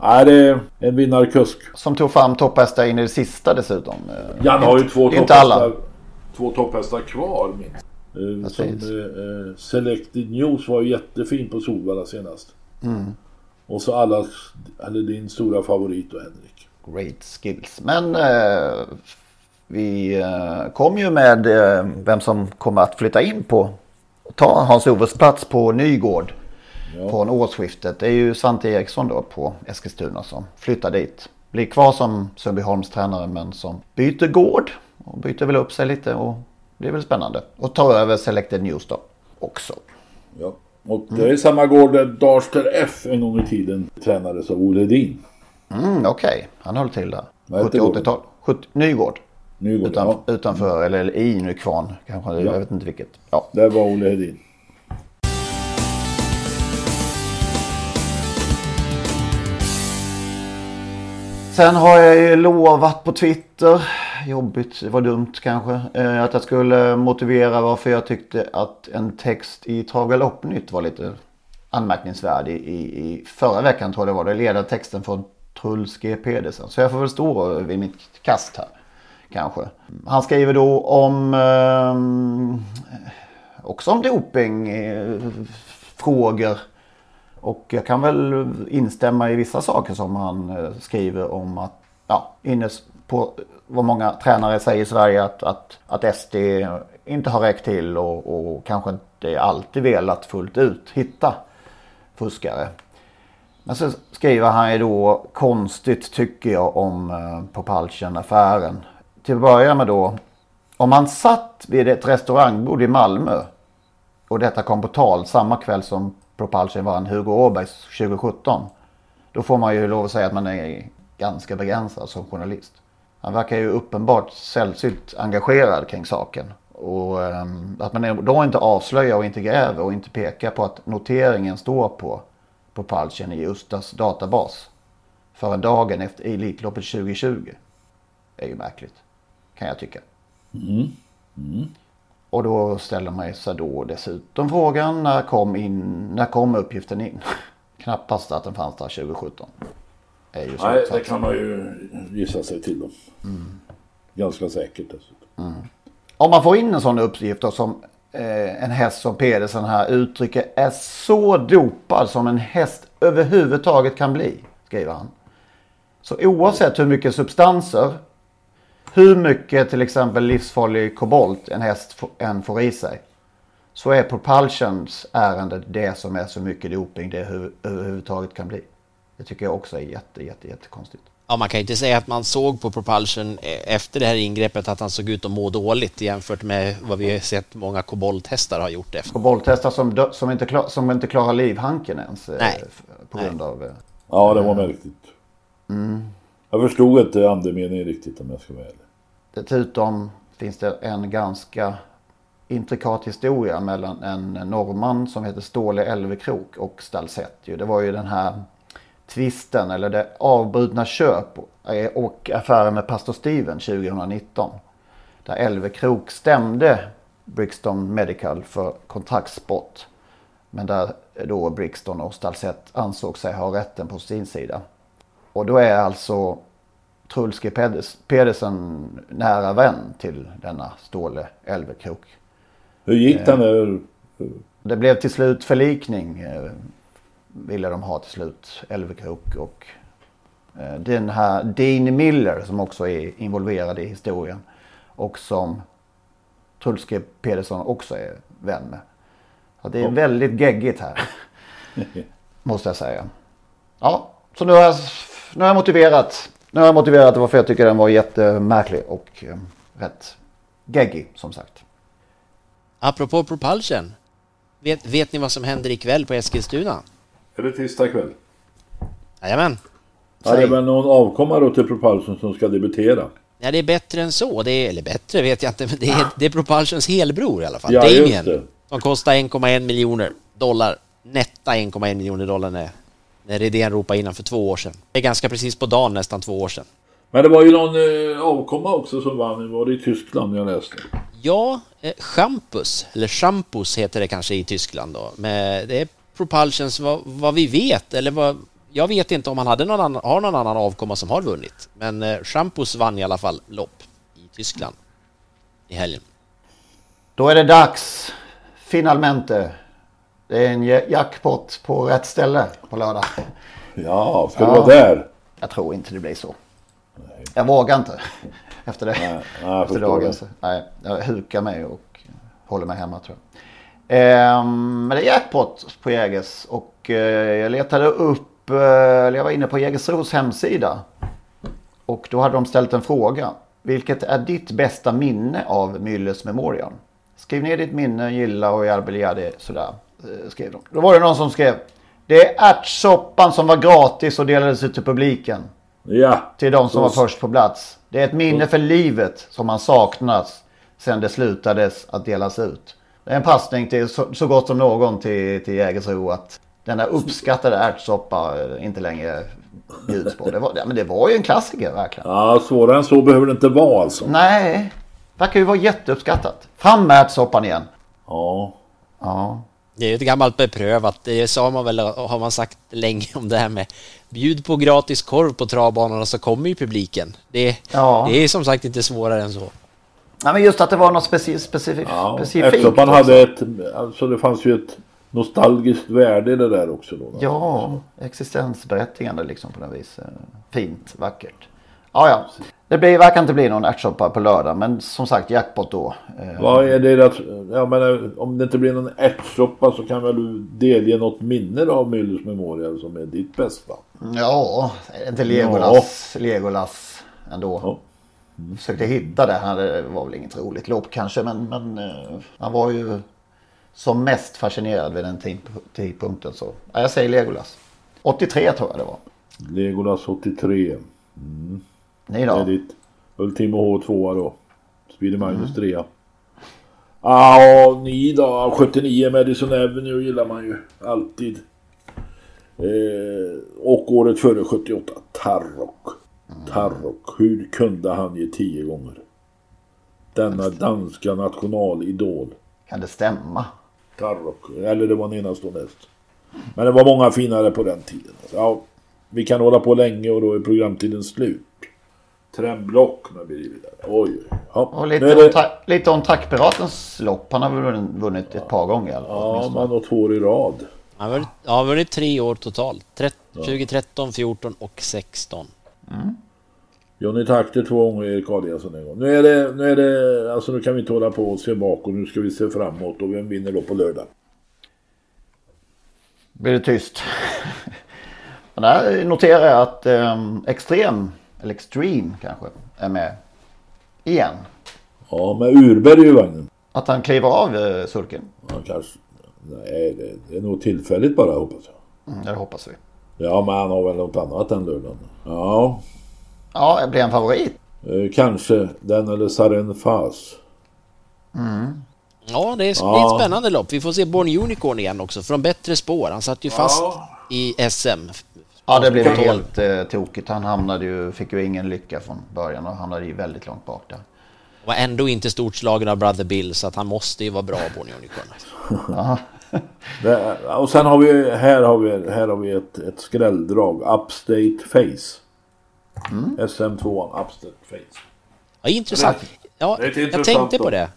Nej, det är en vinnarkusk. Som tog fram topphästar in i det sista dessutom. Eh, Jan har ju två Inte alla. topphästar, två topphästar kvar minst. Eh, Som, eh, Selected News var ju jättefin på Solvalla senast. Mm. Och så allas, eller din stora favorit då Henrik. Great skills. Men eh, vi eh, kom ju med eh, vem som kommer att flytta in på ta Hans-Oves plats på Nygård från årsskiftet. Det är ju Svante Eriksson då på Eskilstuna som flyttar dit. Blir kvar som Sundbyholms tränare men som byter gård och byter väl upp sig lite och det är väl spännande. Och tar över Selected News då också. Ja. Och det är samma gård där Darster F en gång i tiden tränades av Olle Edin. Mm, Okej, han höll till där. Vad hette 70-80-tal. 70 Nygård. Nygård, Utan, Utanför, eller i Nykvarn kanske. Jag vet inte vilket. Ja. Där var Olle Hedin. Sen har jag ju lovat på Twitter, jobbigt, det var dumt kanske, eh, att jag skulle motivera varför jag tyckte att en text i Travgaloppnytt var lite anmärkningsvärd i, i, i förra veckan tror jag det var. Det leder texten från Truls G Pedersen. Så jag får väl stå vid mitt kast här. Kanske. Han skriver då om eh, också om dopingfrågor. eh. Och jag kan väl instämma i vissa saker som han eh, skriver om att, ja, inne på vad många tränare säger i Sverige att, att, att SD inte har räckt till och, och kanske inte alltid velat fullt ut hitta fuskare. Men så skriver han ju då konstigt tycker jag om eh, affären. Till att börja med då, om man satt vid ett restaurangbord i Malmö och detta kom på tal samma kväll som Propulsion vann Hugo Åbergs 2017. Då får man ju lov att säga att man är ganska begränsad som journalist. Han verkar ju uppenbart sällsynt engagerad kring saken. Och ehm, att man då inte avslöjar och inte gräver och inte pekar på att noteringen står på Propulsion i Ustas databas. Förrän dagen efter Elitloppet 2020. är ju märkligt. Kan jag tycka. Mm. Mm. Och då ställer man sig då dessutom frågan när kom, in, när kom uppgiften in? <laughs> Knappast att den fanns där 2017. Är ju Nej, det kan man ju gissa sig till då. Ganska säkert dessutom. Om man får in en sån uppgift då som eh, en häst som Pedersen här uttrycker är så dopad som en häst överhuvudtaget kan bli, skriver han. Så oavsett hur mycket substanser, hur mycket till exempel livsfarlig kobolt en häst än får i sig. Så är Propulsions ärende det som är så mycket doping det hu- överhuvudtaget kan bli. Det tycker jag också är jätte, jätte, jättekonstigt. Ja, man kan ju inte säga att man såg på Propulsion eh, efter det här ingreppet att han såg ut att må dåligt jämfört med vad vi har sett många kobolthästar har gjort efter. Kobolthästar som, som, inte, klar, som inte klarar livhanken ens. eh, Nej. På grund av... eh, Ja, det var märkligt. Mm. Jag förstod inte andemeningen riktigt om jag ska vara ärlig. Dessutom finns det en ganska intrikat historia mellan en norrman som heter Ståle Elvekrok och Stalsetti. Det var ju den här tvisten eller det avbrutna köp och affären med pastor Steven 2019. Där Elvekrok stämde Brixton Medical för kontraktsbrott. Men där då Brixton och Stalsett ansåg sig ha rätten på sin sida. Och då är alltså Truls G Pedersen nära vän till denna Ståle Elvekrok. Hur gick den där? Det blev till slut förlikning. Ville de ha till slut Elvekrok och eh, den här Dean Miller som också är involverad i historien. Och som Truls G Pedersen också är vän med. Så det är väldigt geggigt här. <laughs> Måste jag säga. Ja, så nu har jag, nu har jag motiverat. Nu har jag motiverat varför jag tycker den var jättemärklig och eh, rätt geggig som sagt. Apropå Propulsion. Vet, vet ni vad som händer ikväll på Eskilstuna? Är det tisdag kväll? Jajamän. Ja, det är väl någon avkomma då till Propulsion som ska debutera. Ja, det är bättre än så. Det är, eller bättre vet jag inte, men det är, det är Propulsions helbror i alla fall. Ja, Damien. det. Som kostar 1,1 miljoner dollar. Netta 1,1 miljoner dollar när, när Redén ropade innan för två år sedan. Det är ganska precis på dagen nästan två år sedan. Men det var ju någon eh, avkomma också som vann. Var det i Tyskland jag läste? Ja, eh, Champus, eller Champus heter det kanske i Tyskland då. Men det är Propulsions vad, vad vi vet, eller vad... Jag vet inte om han hade någon annan, har någon annan avkomma som har vunnit. Men eh, Champus vann i alla fall lopp i Tyskland i helgen. Då är det dags. Finalmente. Det är en jackpot på rätt ställe på lördag. Ja, ska det vara där? Jag tror inte det blir så. Jag vågar inte efter det. Nej, jag efter dagen. nej, jag hukar mig och håller mig hemma tror jag. Ehm, men det är jackpot på Jägers och eh, jag letade upp, eh, eller jag var inne på Jägersros hemsida. Och då hade de ställt en fråga. Vilket är ditt bästa minne av Müllers Memorial? Skriv ner ditt minne, gilla och Jarbeljadi sådär. eh, Skrev de. Då var det någon som skrev. Det är ärtsoppan som var gratis och delades ut till publiken. Ja. Till de som var först på plats. Det är ett minne för livet som man saknas sen det slutades att delas ut. Det är en passning till så, så gott som någon till, till Jägersro att denna uppskattade ärtsoppa eh, inte längre bjuds på. Det var, ja, men det var ju en klassiker verkligen. Ja, svårare än så behöver det inte vara alltså. Nej, verkar ju vara jätteuppskattat. Fram med ärtsoppan igen. Ja. Ja. Det är ju ett gammalt beprövat, det sa man väl, har man sagt länge om det här med bjud på gratis korv på travbanorna så kommer ju publiken. Det, Ja. det är som sagt inte svårare än så. Ja, men just att det var något speci specif ja. specifikt. Ärtsoppan också. hade ett, alltså det fanns ju ett nostalgiskt värde i det där också då. Ja, existensberättigande liksom på något vis. Fint, vackert. Ja, ja. Det blir, verkar inte bli någon ärtsoppa på lördag, men som sagt jackpot då. Eh, Vad är det att, jag menar, om det inte blir någon ärtsoppa så kan väl du delge något minne då av Müllers Memorial som är ditt bästa? Ja, inte Legolas, Legolas ändå. Försökte hitta det. Han det var väl inget roligt lopp kanske, men, men eh, han var ju som mest fascinerad vid den tid- tidpunkten. Så ja, jag säger Legolas. 83 tror jag det var. Legolas 83. Mm. Ni då? Det är ditt Ultimo H2 då. Speedy Magnus Mm. 3. Ja, ni då? 79 Madison Avenue gillar man ju alltid. Eh, och året före 78 Tarrock. Tarrock. Hur kunde han ge 10 gånger? Denna danska nationalidol. Kan det stämma? Tarrock. Eller det var en enastående häst. Men det var många finare på den tiden. Ja, vi kan hålla på länge och då är programtiden slut. Tremblock med blir vidare. Oj, oj. Ja, Och lite, är om, det, tra- lite om Trackpiratens lopp. Han har väl vunnit- ett par gånger. eller ja, man har två år i rad. Han har vunnit- ja, han har vunnit tre år totalt. Trett- 2013, 14 och 16. Johnny Takter två gånger, Erik Adiasson en gång. Nu är det, nu är det, alltså nu kan vi inte hålla på och se bakåt. Nu ska vi se framåt och vem vinner då på lördag? blir det tyst. <laughs> Men där noterar jag att um, Extrem, eller Extreme kanske, är med igen. Ja, med Urberg i vagnen. Att han kliver av uh, sulken. Ja, kanske. Nej, det, det är nog tillfälligt bara hoppas jag. Mm, det hoppas vi. Ja, men han har väl något annat än lördagen. Ja, Ja, det blir en favorit. eh, kanske den eller Saren Fas. Mm. Ja, det är Ja. det är ett spännande lopp. Vi får se Born Unicorn igen också, från bättre spår. Han satt ju fast i SM. Ja, det blev helt uh, tokigt. Han hamnade ju, fick ju ingen lycka från början och hamnade ju väldigt långt bak där. Var ändå inte stort slagen av Brother Bill, så att han måste ju vara bra, Born Unicorn. <laughs> Ja. Det, och sen har vi, här har vi, här har vi ett, ett skrälldrag. Upstate Face. SM2 Upstate Face. Ja, intressant. Ja, ett jag intressant tänkte på det.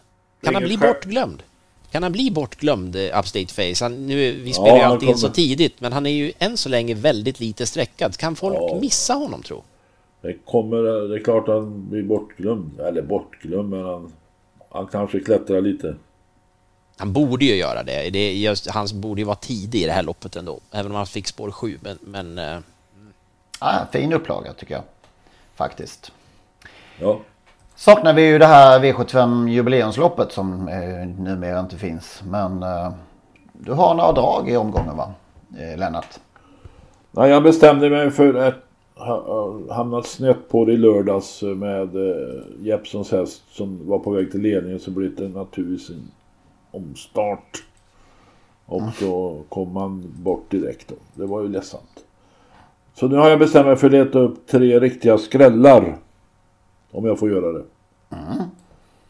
Kan han bli bortglömd? Kan han bli bortglömd, eh, Upstate Face? Han, nu, vi Ja, spelar ju han alltid in så tidigt, men han är ju än så länge väldigt lite sträckad. Kan folk missa honom, tro? Det kommer, det är klart han blir bortglömd. Eller bortglömd, men han, han kanske klättrar lite. Han borde ju göra det. det just, han borde ju vara tidig i det här loppet ändå, även om han fick spår 7. Men, men eh, Ja, fin upplaga tycker jag. Faktiskt. Ja. saknar vi ju det här V75 jubileumsloppet som eh, numera inte finns. Men eh, du har några drag i omgången va, eh, Lennart? Nej, jag bestämde mig för att ha, hamnat snett på det i lördags med eh, Jeppsons häst som var på väg till ledningen så blev det naturligtvis en omstart. Och då kom man bort direkt då. Det var ju ledsamt. Så nu har jag bestämt mig för att leta upp tre riktiga skrällar. Om jag får göra det.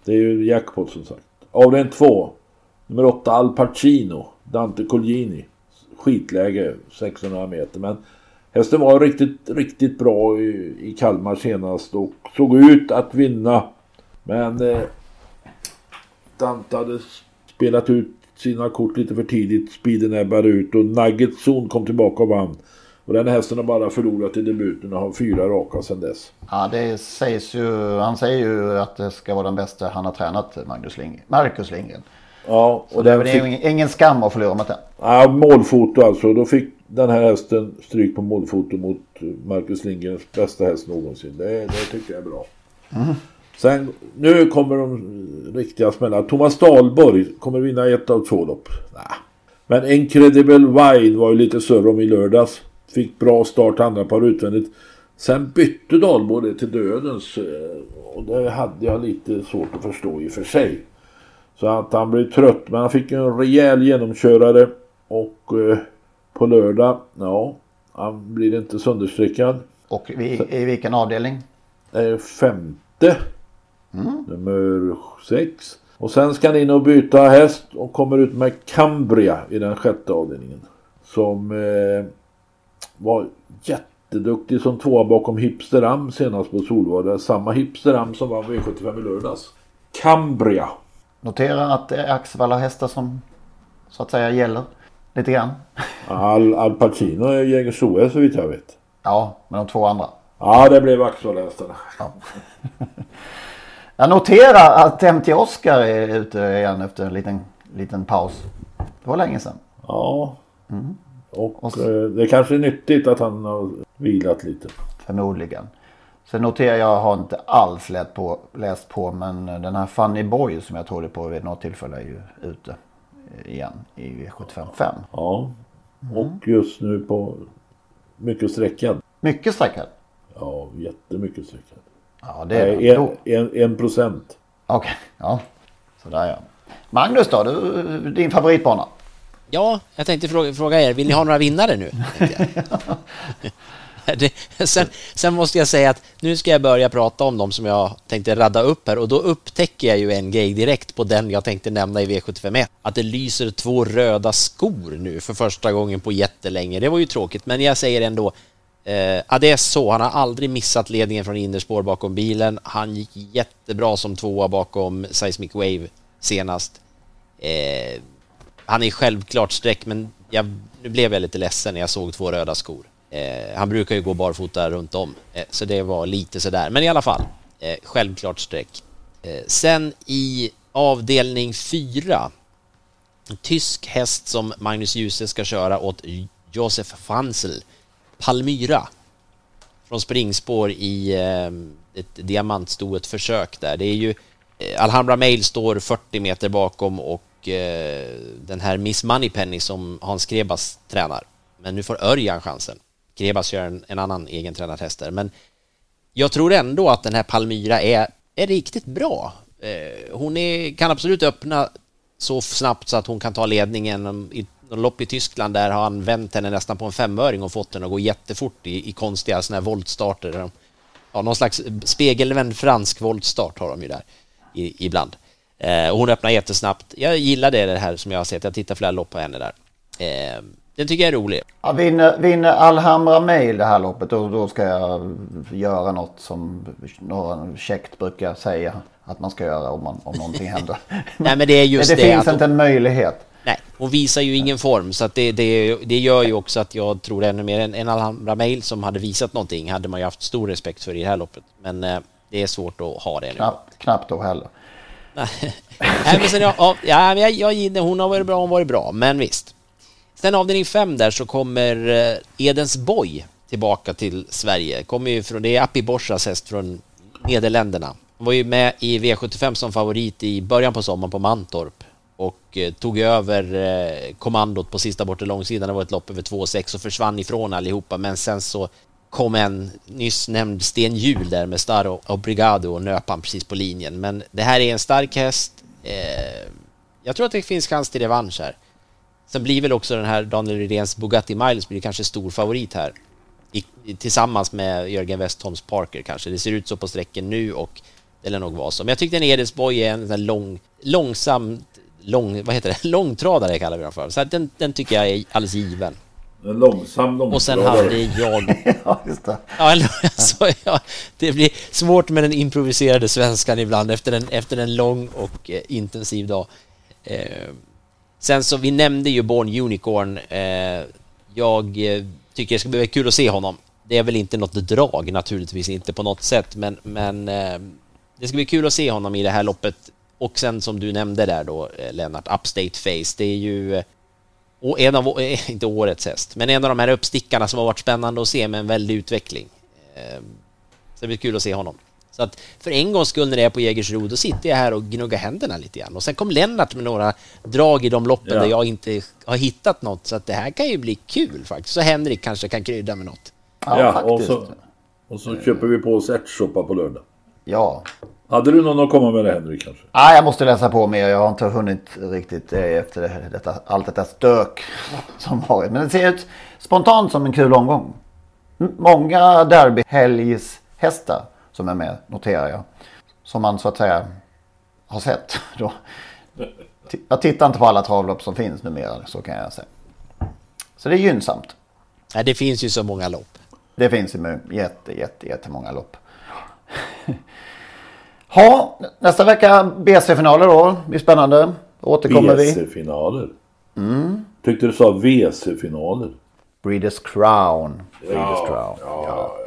Det är ju jackpot som sagt. Avdelning 2. Nummer 8 Al Pacino. Dante Colgjini. Skitläge 600 meter. Men hästen var riktigt, riktigt bra i, i Kalmar senast. Och såg ut att vinna. Men eh, Dante hade spelat ut sina kort lite för tidigt. Speeden ebbade ut och Nugget Zon kom tillbaka och vann. Och den hästen har bara förlorat i debuten och har fyra raka sedan dess. Ja, det sägs ju, han säger ju att det ska vara den bästa han har tränat, Magnus Lindgren. Marcus Lindgren. Ja, och det är ingen, ingen skam att förlora mot den. Ja, målfoto alltså. Då fick den här hästen stryk på målfoto mot Marcus Lindgrens bästa häst någonsin. Det, det tycker jag är bra. Mm. Sen, nu kommer de riktiga smällar. Thomas Dahlborg kommer vinna ett av två lopp. Nah. Men Incredible Wine var ju lite större om i lördags. Fick bra start andra par utvändigt. Sen bytte Dahlborg det till dödens. eh, Och det hade jag lite svårt att förstå i och för sig. Så att han blev trött. Men han fick en rejäl genomkörare. Och eh, på lördag, ja. Han blir inte sönderstreckad. Och i, i vilken avdelning? Eh, femte. Nummer sex. Och sen ska han in och byta häst och kommer ut med Cambria i den sjätte avdelningen. Som eh, var jätteduktig som tvåa bakom Hipsteram senast på Solvalla. Samma Hipsteram som vann V75 i lördags. Cambria. Notera att det är Axevalla hästar som så att säga gäller lite grann. Al, Al Pacino är Jägersro så vitt jag vet. Ja, men de två andra. Ja, det blev Axevalla-hästarna. Ja. <laughs> Jag noterar att MT Oscar är ute igen efter en liten, liten paus. Det var länge sedan. Ja. Och eh, det kanske är nyttigt att han har vilat lite. Förmodligen. Sen noterar jag, har inte alls läst på, läst på men den här Funny Boy som jag trodde på vid något tillfälle är ju ute igen i V755. Ja. Och just nu på mycket sträckad. Mycket sträckad? Ja, jättemycket sträckad. Ja, det är Nej, en, en, en procent. Okej, ja. Sådär ja. Magnus då, du, din favoritbana? Ja, jag tänkte fråga, fråga er, vill ni ha några vinnare nu? <laughs> <laughs> Det, sen, sen måste jag säga att nu ska jag börja prata om dem som jag tänkte radda upp här och då upptäcker jag ju en grej direkt på den jag tänkte nämna i V751. Att det lyser två röda skor nu för första gången på jättelänge. Det var ju tråkigt, men jag säger ändå Eh, ja, det är så. Han har aldrig missat ledningen från innerspår bakom bilen. Han gick jättebra som tvåa bakom Seismic Wave senast. Eh, han är självklart streck, men jag, nu blev jag lite ledsen när jag såg två röda skor. Eh, han brukar ju gå barfota runt om, eh, så det var lite sådär. Men i alla fall, eh, självklart streck. Eh, sen i avdelning fyra, en tysk häst som Magnus Djuse ska köra åt Josef Fansel, Palmyra från springspår i eh, ett diamantstoet försök där. Det är ju eh, Alhambra Mail står 40 meter bakom och eh, den här Miss Moneypenny som Hans Krebas tränar. Men nu får Örjan chansen. Krebas gör en, en annan egen tränartest där. Men jag tror ändå att den här Palmyra är, är riktigt bra. Hon är, kan absolut öppna så snabbt så att hon kan ta ledningen. I något lopp i Tyskland där har han vänt henne nästan på en femöring och fått den att gå jättefort i, i konstiga såna här voltstarter. De, ja, någon slags spegelvänd fransk voltstart har de ju där i, ibland. Eh, och hon öppnar jättesnabbt. Jag gillar det, det här som jag har sett. Jag tittar flera lopp på henne där. Eh, den tycker jag är rolig. Ja, vinner, vinner Alhambra Mail det här loppet då, då ska jag göra något som några käckt brukar säga att man ska göra om, man, om någonting händer. <laughs> Nej, men det är just men det, det finns inte en möjlighet. Nej, hon visar ju ingen form så att det, det, det gör ju också att jag tror ännu mer en, en Alhambra Mail som hade visat någonting hade man ju haft stor respekt för i det här loppet. Men eh, det är svårt att ha det nu. Knappt, knappt då heller. Nej, <laughs> men sen, ja, ja, jag, jag, gillar- hon har varit bra, hon har varit bra, men visst. Sen avdelning fem där så kommer eh, Edens Boy tillbaka till Sverige. Kommer ju från, det är Appi Borsas häst från Nederländerna. Han var ju med i V75 som favorit i början på sommaren på Mantorp och eh, tog över eh, kommandot på sista bortre långsidan. Det var ett lopp över 2,6 och försvann ifrån allihopa men sen så kom en nyss nämnd Sten Hjul där med Star Obrigado och nöp han precis på linjen. Men det här är en stark häst. Eh, jag tror att det finns chans till revansch här. Sen blir väl också den här Daniel Rydéns Bugatti Miles blir kanske stor favorit här. I, tillsammans med Jörgen Westholms Parker kanske. Det ser ut så på sträcken nu och det lär nog vara så. Men jag tyckte en Edelsborg är en sån lång, långsam, lång, vad heter det, <laughs> långtradare kallar vi den för. Så den, den tycker jag är alldeles given. En långsam långtradare. Och sen hade jag... <laughs> ja, just det. Ja, alltså, <laughs> ja, det blir svårt med den improviserade svenskan ibland efter en, efter en lång och eh, intensiv dag. Eh, sen så, vi nämnde ju Born Unicorn. Eh, jag eh, tycker det ska bli kul att se honom. Det är väl inte något drag naturligtvis, inte på något sätt, men, men eh, det ska bli kul att se honom i det här loppet. Och sen som du nämnde där då, eh, Lennart, Upstate Face, det är ju och en av, <laughs> inte årets häst, men en av de här uppstickarna som har varit spännande att se med en väldig utveckling. Så det blir kul att se honom. Så att för en gångs skull när det är på Jägersro, då sitter jag här och gnuggar händerna lite grann. Och sen kom Lennart med några drag i de loppen ja. där jag inte har hittat något. Så att det här kan ju bli kul faktiskt. Så Henrik kanske kan krydda med något. Ja, ja och, så, och så köper vi på oss ärtsoppa på lördag. Ja. Hade du någon att komma med det Henrik kanske? Nej, ah, jag måste läsa på mer. Jag har inte hunnit riktigt eh, efter detta, allt detta stök som varit. Men det ser ut spontant som en kul omgång. Många derbyhelgshästar som är med, noterar jag. Som man så att säga har sett <laughs> då. Jag tittar inte på alla travlopp som finns numera, så kan jag säga. Så det är gynnsamt. Nej, det finns ju så många lopp. Det finns ju jätte, jätte, jättemånga lopp. <laughs> Ha, nästa vecka BC-finaler då. Det blir spännande. Återkommer vi. BC-finaler? Mm. Tyckte du sa WC-finaler. Breeders Crown. Breeders ja, Crown. Ja, ja.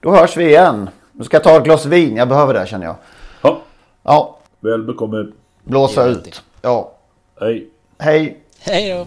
Då hörs vi igen. Nu ska jag ta ett glas vin. Jag behöver det känner jag. Ja. Ja. Väl bekomme. Blåsa ut. Ja. Hej. Hej. Hej då.